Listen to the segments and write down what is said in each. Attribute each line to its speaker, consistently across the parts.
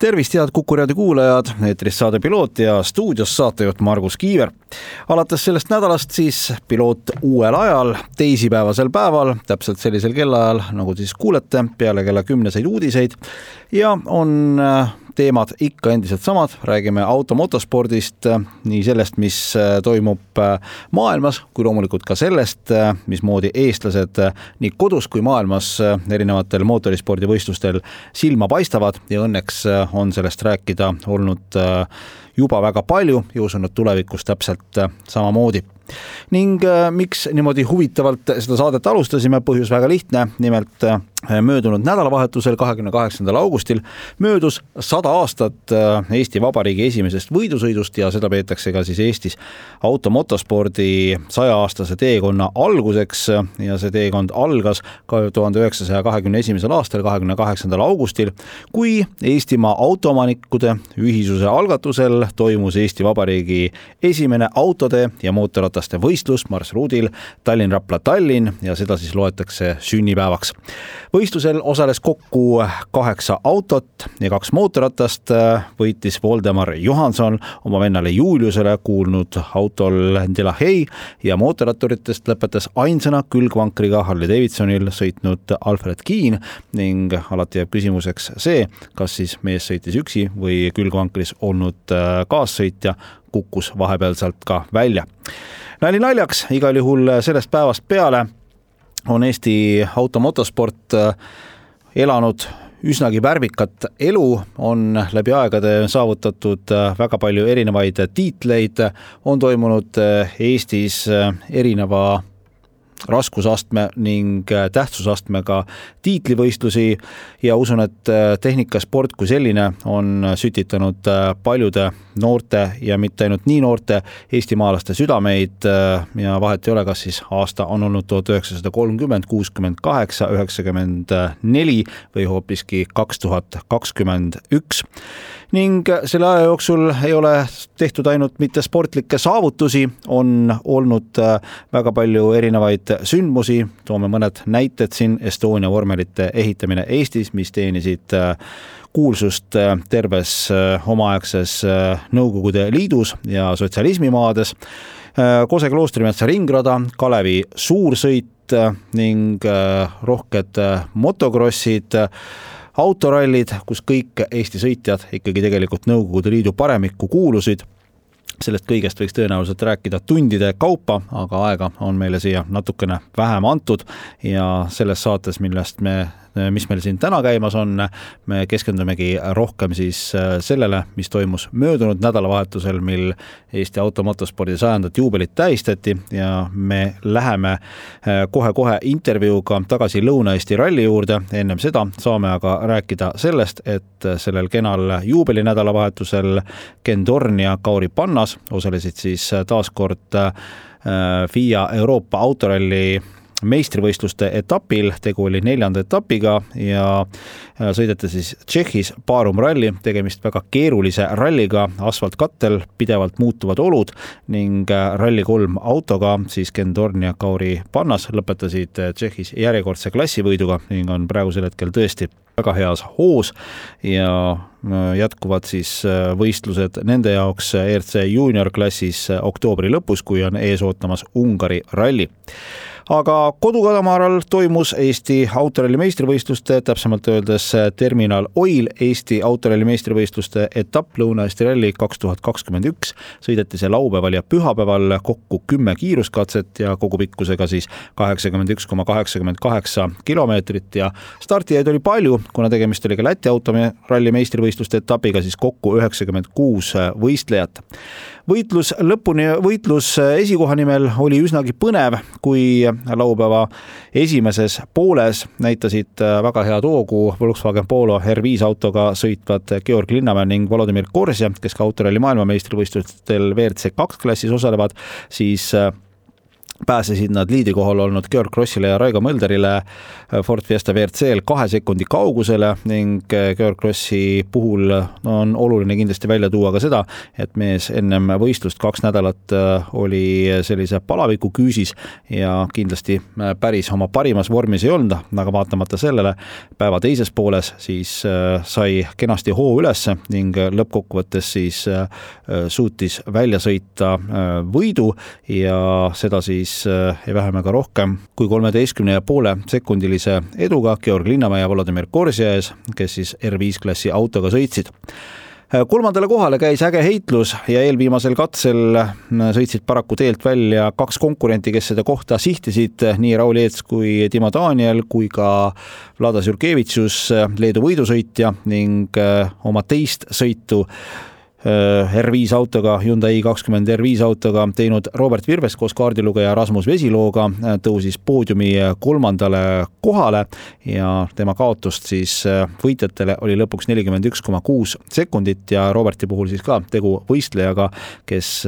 Speaker 1: tervist, head Kuku raadio kuulajad, eetris saade Piloot ja stuudios saatejuht Margus Kiiver. alates sellest nädalast siis Piloot uuel ajal, teisipäevasel päeval, täpselt sellisel kellaajal, nagu siis kuulete, peale kella kümneseid uudiseid ja on äh, teemad ikka endiselt samad, räägime automotospordist, nii sellest, mis äh, toimub äh, maailmas, kui loomulikult ka sellest, äh, mismoodi eestlased nii kodus kui maailmas erinevatel mootorispordivõistlustel silma paistavad. Ja õnneks on sellest rääkida olnud juba väga palju. Ja usun, et tulevikus täpselt samamoodi ning miks niimoodi huvitavalt seda saadet alustasime, põhjus väga lihtne, nimelt möödunud nädalavahetusel, kahekümne kaheksandal augustil möödus sada aastat äh, Eesti Vabariigi esimesest võidusõidust ja seda peetakse ka siis Eestis automotospordi sajaaastase teekonna alguseks. Ja see teekond algas ka tuhande üheksasaja kahekümne esimesel aastal, kahekümne kaheksandal augustil, kui Eestimaa Autoomanikude Ühisuse algatusel toimus Eesti Vabariigi esimene autode ja mootorrataste võistlus marsruudil Tallinn-Rapla-Tallinn ja seda siis loetakse sünnipäevaks võistlusel osales kokku kaheksa autot ja kaks mootorratast. võitis Voldemar Johanson oma vennale Juliusele kuulnud autol Delahey ja mootorratturitest lõpetas ainsana külgvankriga Harley Davidsonil sõitnud Alfred Keen ning alati jääb küsimuseks see, kas siis mees sõitis üksi või külgvankris olnud äh, kaassõitja kukkus vahepeal sealt ka välja. Nali naljaks, igal juhul sellest päevast peale on Eesti automotosport äh, elanud üsnagi värvikat elu, on läbi aegade saavutatud äh, väga palju erinevaid tiitleid, on toimunud äh, Eestis erineva raskusastme ning äh, tähtsusastmega tiitlivõistlusi ja usun, et äh, tehnikasport kui selline on sütitanud äh, paljude noorte ja mitte ainult nii noorte eestimaalaste südameid ja vahet ei ole, kas siis aasta on olnud tuhat üheksasada kolmkümmend, kuuskümmend kaheksa, üheksakümmend neli või hoopiski kaks tuhat kakskümmend üks. Ning selle aja jooksul ei ole tehtud ainult mitte sportlikke saavutusi, on olnud väga palju erinevaid sündmusi, toome mõned näited siin, Estonia vormelite ehitamine Eestis, mis teenisid äh, kuulsust äh, terves äh, omaaegses Nõukogude Liidus ja sotsialismimaades. Kose kloostrimetsa ringrada, Kalevi suursõit ning rohked motokrossid autorallid, kus kõik Eesti sõitjad ikkagi tegelikult Nõukogude Liidu paremikku kuulusid sellest kõigest võiks tõenäoliselt rääkida tundide kaupa, aga aega on meile siia natukene vähem antud ja selles saates, millest me mis meil siin täna käimas on, me keskendumegi rohkem siis äh, sellele, mis toimus möödunud nädalavahetusel, mil Eesti automotospordi sajandat juubelit tähistati ja me läheme äh, kohe-kohe intervjuuga tagasi Lõuna-Eesti ralli juurde, ennem seda saame aga rääkida sellest, et sellel kenal juubelinädalavahetusel Ken Torn ja Kauri Pannas osalesid siis taas kord äh, FIA Euroopa autoralli meistrivõistluste etapil, tegu oli neljanda etapiga ja äh, sõideti siis Tšehhis Barum ralli, tegemist väga keerulise ralliga, asfaltkattel pidevalt muutuvad olud ning äh, Rally3 autoga siis Ken Torn ja Kauri Pannas lõpetasid äh, Tšehhis järjekordse klassivõiduga ning on praegusel hetkel tõesti väga heas hoos ja jätkuvad siis võistlused nende jaoks ERC juunior klassis oktoobri lõpus, kui on ees ootamas Ungari ralli aga kodukadamaaral toimus Eesti autoralli meistrivõistluste, täpsemalt öeldes Terminal Oil Eesti autoralli meistrivõistluste etapp Lõuna-Eesti ralli kaks tuhat kakskümmend üks. sõideti see laupäeval ja pühapäeval kokku kümme kiiruskatset ja kogupikkusega siis kaheksakümmend üks koma kaheksakümmend kaheksa kilomeetrit ja startijaid oli palju, kuna tegemist oli ka Läti autoralli meistrivõistluste etapiga, siis kokku üheksakümmend kuus võistlejat võitlus lõpuni, võitlus esikoha nimel oli üsnagi põnev, kui laupäeva esimeses pooles näitasid väga head hoogu Volkswagen Polo R5 autoga sõitvad Georg Linnamäe ning Volodõmõr Korsja, kes ka autoralli maailmameistrivõistlustel WRC kaks klassis osalevad, siis pääsesid nad liidi kohal olnud Georg Krossile ja Raigo Mölderile Ford Fiesta WRC-l kahe sekundi kaugusele ning Georg Krossi puhul on oluline kindlasti välja tuua ka seda, et mees ennem võistlust kaks nädalat oli sellise palaviku küüsis ja kindlasti päris oma parimas vormis ei olnud, aga vaatamata sellele päeva teises pooles siis sai kenasti hoo ülesse ning lõppkokkuvõttes siis suutis välja sõita võidu ja seda siis siis äh, ei vähem ega rohkem kui kolmeteistkümne ja poole sekundilise eduga Georg Linnamäe ja Volodõmõr Korsja ees, kes siis R5 klassi autoga sõitsid. Äh, kolmandale kohale käis äge heitlus ja eelviimasel katsel äh, sõitsid paraku teelt välja kaks konkurenti, kes seda kohta sihtisid, nii Raul Eets kui Timo Daniel kui ka Vladas Jurkevitšus, Leedu võidusõitja ning oma teist sõitu Äh, R5 autoga, Hyundai i20 R5 autoga teinud Robert Virves koos kaardilugeja Rasmus Vesilooga äh, tõusis poodiumi kolmandale kohale ja tema kaotust siis äh, võitjatele oli lõpuks nelikümmend üks koma kuus sekundit ja Roberti puhul siis ka tegu võistlejaga, kes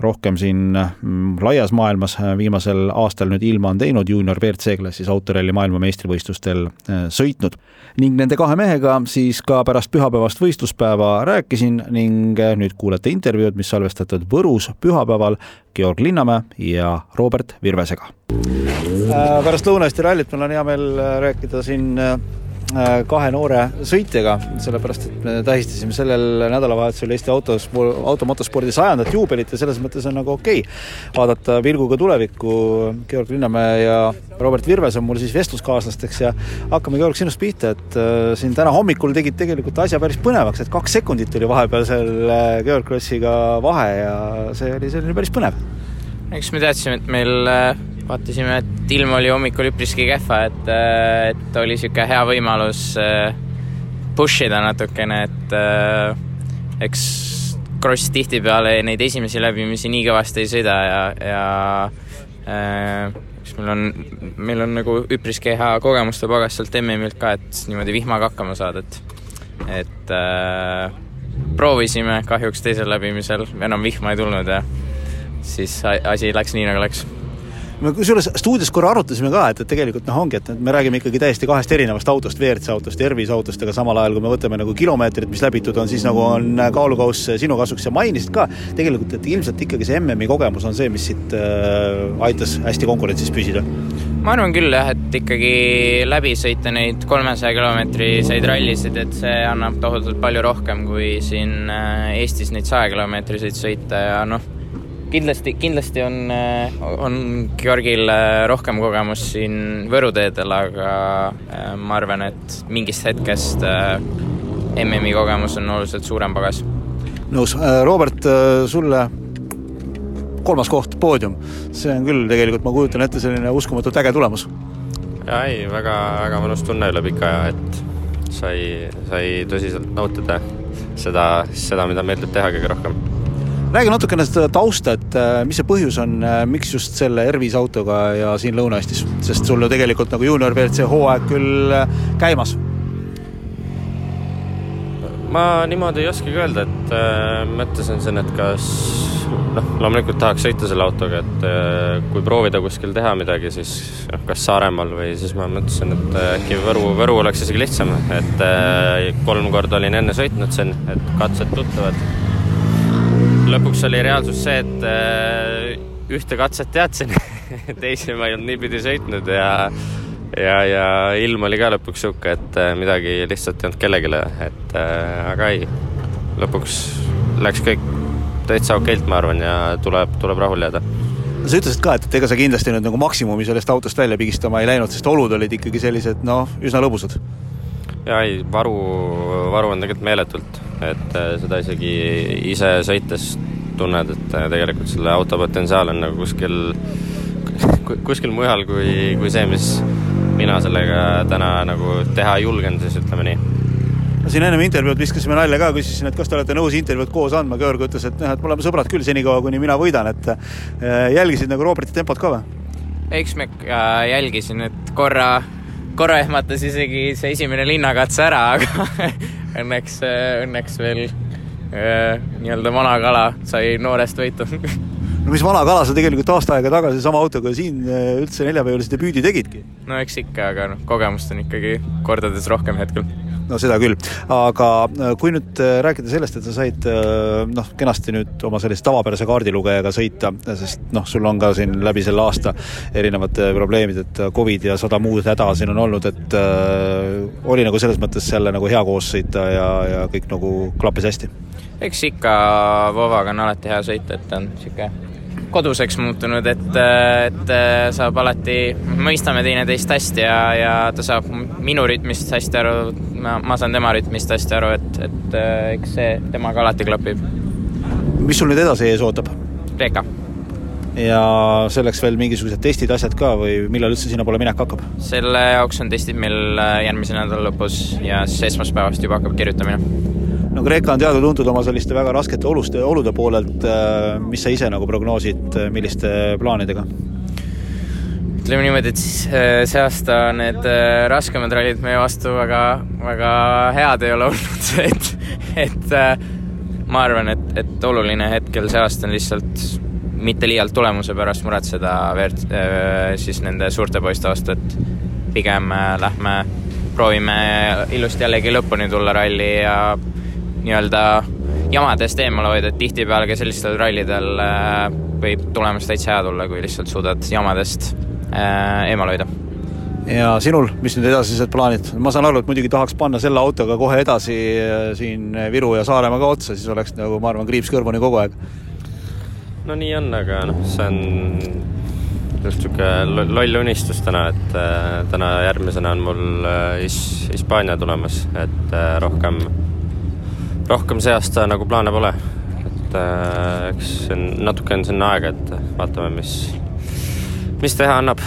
Speaker 1: rohkem siin mm, laias maailmas viimasel aastal nüüd ilma on teinud, juunior WRC klassis autoralli maailmameistrivõistlustel sõitnud. ning nende kahe mehega siis ka pärast pühapäevast võistluspäeva rääkisin ning äh, nüüd kuulete intervjuud, mis salvestatud Võrus pühapäeval Georg Linnamäe ja Robert Virvesega. Äh, pärast Lõuna-Eesti rallit mul on hea meel äh, rääkida siin Äh, kahe noore sõitjaga, sellepärast et me tähistasime sellel nädalavahetusel Eesti autos, automotospordi sajandat juubelit ja selles mõttes on nagu okei okay. vaadata pilguga tulevikku. Georg Linnamäe ja Robert Virves on mul siis vestluskaaslasteks ja hakkame, Georg, sinust pihta, et äh, siin täna hommikul tegid tegelikult asja päris põnevaks, et kaks sekundit oli vahepeal seal äh, Georg Krossiga vahe ja see oli selline päris põnev.
Speaker 2: eks me teadsime, et meil vaatasime, et ilm oli hommikul üpriski kehva, et, äh, et oli niisugune hea võimalus äh, push ida natukene, et äh, eks Kross tihtipeale neid esimesi läbimisi nii kõvasti ei sõida ja, ja eks meil on, meil on nagu üpriski hea kogemuste pagas sealt MM-ilt ka, et niimoodi vihmaga hakkama saada, et et äh, proovisime, kahjuks teisel läbimisel enam vihma ei tulnud ja siis asi läks nii, nagu läks
Speaker 1: me kusjuures stuudios korra arutasime ka, et, et tegelikult noh, ongi, et me räägime ikkagi täiesti kahest erinevast autost, WRC autost, Ervis autost, aga samal ajal, kui me võtame nagu kilomeetrid, mis läbitud on, siis nagu on kaalukauss sinu kasuks ja mainisid ka. Tegelikult, et ilmselt ikkagi see MM-i kogemus on see, mis siit äh, aitas hästi konkurentsis püsida.
Speaker 2: Ma arvan küll jah, et ikkagi läbi sõita neid kolmesaja kilomeetriseid rallisid, et see annab tohutult palju rohkem kui siin äh, Eestis neid saja kilomeetriseid sõita ja noh kindlasti, kindlasti on, on Georgil äh, rohkem kogemust siin Võru teedel, aga äh, ma arvan, et mingist hetkest äh, MM-i kogemus on oluliselt suurem pagas.
Speaker 1: nõus, Robert, sulle kolmas koht, poodium, see on küll tegelikult, ma kujutan ette, selline uskumatult äge tulemus.
Speaker 3: jaa, ei, väga, väga mõnus tunne üle pika aja, et sai, sai tõsiselt nautida seda, seda, mida meeldib teha kõige rohkem
Speaker 1: räägi natukene seda tausta, et äh, mis see põhjus on, äh, miks just selle R5 autoga ja siin Lõuna-Eestis, sest sul ju tegelikult nagu juunior WRC hooaeg küll äh, käimas?
Speaker 3: ma niimoodi ei oskagi öelda, et äh, mõtlesin siin, et kas noh, loomulikult tahaks sõita selle autoga, et äh, kui proovida kuskil teha midagi, siis noh, kas Saaremaal või siis ma mõtlesin, et äkki Võru, Võru oleks isegi lihtsam, et äh, kolm korda olin enne sõitnud siin, et katsed tuttavad lõpuks oli reaalsus see, et äh, ühte katset teadsin teisi ma ei olnud niipidi sõitnud ja ja, ja ilm oli ka lõpuks sihuke, et äh, midagi lihtsalt ei olnud kellelegi, et äh, aga ei, lõpuks läks kõik täitsa okeilt, ma arvan, ja tuleb, tuleb rahule jääda
Speaker 1: sa ütlesid ka, et, et ega sa kindlasti nüüd nagu maksimumi sellest autost välja pigistama ei läinud, sest olud olid ikkagi sellised noh, üsna lõbusad.
Speaker 3: Ja ei, varu, varu on tegelikult meeletult, et seda isegi ise sõites tunned, et äh, tegelikult selle auto potentsiaal on nagu kuskil, kuskil mujal kui, kui see, mis mina sellega täna nagu teha julgen, siis ütleme nii
Speaker 1: siin ennem intervjuud viskasime nalja ka, küsisin, et kas te olete nõus intervjuud koos andma, Georg ütles, et noh, et me oleme sõbrad küll senikaua, kuni mina võidan, et äh, jälgisid nagu Roberti tempot ka või?
Speaker 2: eks me äh, jälgisin, et korra, korra ehmatas isegi see esimene linnakatse ära, aga õnneks, õnneks veel Äh, nii-öelda vana kala sai noorest võitu
Speaker 1: no mis vana kala, sa tegelikult aasta aega tagasi sama autoga siin äh, üldse neljapäevalise debüüdi tegidki?
Speaker 2: no eks ikka, aga noh, kogemust on ikkagi kordades rohkem hetkel
Speaker 1: no seda küll, aga äh, kui nüüd äh, rääkida sellest, et sa said noh, kenasti nüüd oma sellise tavapärase kaardilugejaga sõita, sest noh, sul on ka siin läbi selle aasta erinevad probleemid, et Covid ja sada muud häda siin on olnud, et äh, oli nagu selles mõttes jälle nagu hea koos sõita ja, ja kõik nagu klappis hästi?
Speaker 2: eks ikka Vovaga on alati hea sõita, et on niisugune koduseks muutunud, et, et saab alati, mõistame teineteist hästi ja, ja ta saab minu rütmist hästi aru, ma, ma saan tema rütmist hästi aru, et, et eks see temaga alati klapib.
Speaker 1: mis sul nüüd edasi ees ootab?
Speaker 2: Kreeka.
Speaker 1: ja selleks veel mingisugused testid, asjad ka või millal üldse sinnapoole minek hakkab?
Speaker 2: selle jaoks on testid meil järgmise nädala lõpus ja siis esmaspäevast juba hakkab kirjutamine
Speaker 1: no Kreeka on teada-tuntud oma selliste väga raskete oluste, olude poolelt, äh, mis sa ise nagu prognoosid, äh, milliste plaanidega?
Speaker 2: ütleme niimoodi, et siis äh, see aasta need raskemad rallid meie vastu väga, väga head ei ole olnud, et, et ma arvan, et, et oluline hetkel see aasta on lihtsalt mitte liialt tulemuse pärast muretseda Vert-, siis nende suurte poiste vastu, et pigem lähme proovime ilusti jällegi lõpuni tulla ralli ja nii-öelda jamadest eemale hoida, et tihtipeale ka sellistel rallidel äh, võib tulemus täitsa hea tulla, kui lihtsalt suudad jamadest äh, eemale hoida
Speaker 1: ja sinul, mis nüüd edasised plaanid, ma saan aru, et muidugi tahaks panna selle autoga kohe edasi äh, siin Viru ja Saaremaa ka otsa, siis oleks nagu ma arvan, kriips kõrvuni kogu aeg.
Speaker 3: no nii on, aga noh, see on just niisugune loll unistus täna, et äh, täna järgmisena on mul äh, His-, Hispaania tulemas, et äh, rohkem rohkem see aasta nagu plaane pole. et äh, eks natuke on sinna aega, et vaatame, mis, mis teha annab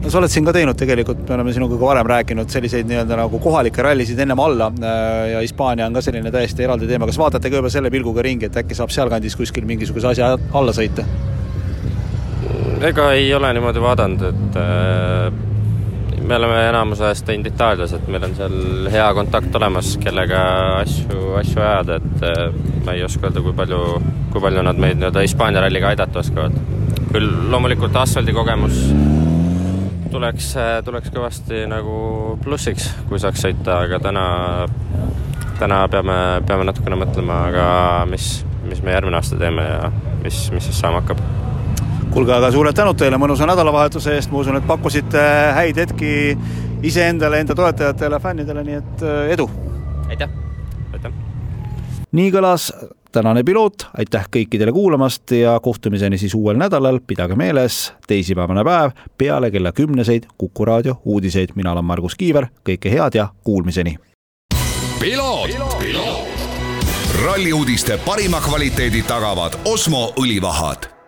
Speaker 1: no sa oled siin ka teinud tegelikult, me oleme sinuga ka varem rääkinud selliseid nii-öelda nagu kohalikke rallisid ennem alla äh, ja Hispaania on ka selline täiesti eraldi teema, kas vaatate ka juba selle pilguga ringi, et äkki saab sealkandis kuskil mingisuguse asja alla sõita?
Speaker 3: ega ei ole niimoodi vaadanud, et äh, me oleme enamus ajast teinud Itaalias, et meil on seal hea kontakt olemas, kellega asju, asju ajada, et äh, ma ei oska öelda, kui palju, kui palju nad meid nii-öelda Hispaania ralliga aidata oskavad. küll loomulikult asfaldikogemus tuleks, äh, tuleks kõvasti nagu plussiks, kui saaks sõita, aga täna, täna peame, peame natukene mõtlema, aga mis, mis me järgmine aasta teeme ja mis, mis siis saama hakkab
Speaker 1: kuulge, aga suured tänud teile mõnusa nädalavahetuse eest, ma usun, et pakkusite häid hetki iseendale, enda toetajatele, fännidele, nii et äh, edu!
Speaker 2: aitäh!
Speaker 3: aitäh!
Speaker 1: nii kõlas tänane piloot, aitäh kõikidele kuulamast ja kohtumiseni siis uuel nädalal, pidage meeles, teisipäevane päev peale kella kümneseid Kuku raadio uudiseid, mina olen Margus Kiiver, kõike head ja kuulmiseni!
Speaker 4: ralli uudiste parima kvaliteedi tagavad Osmo õlivahad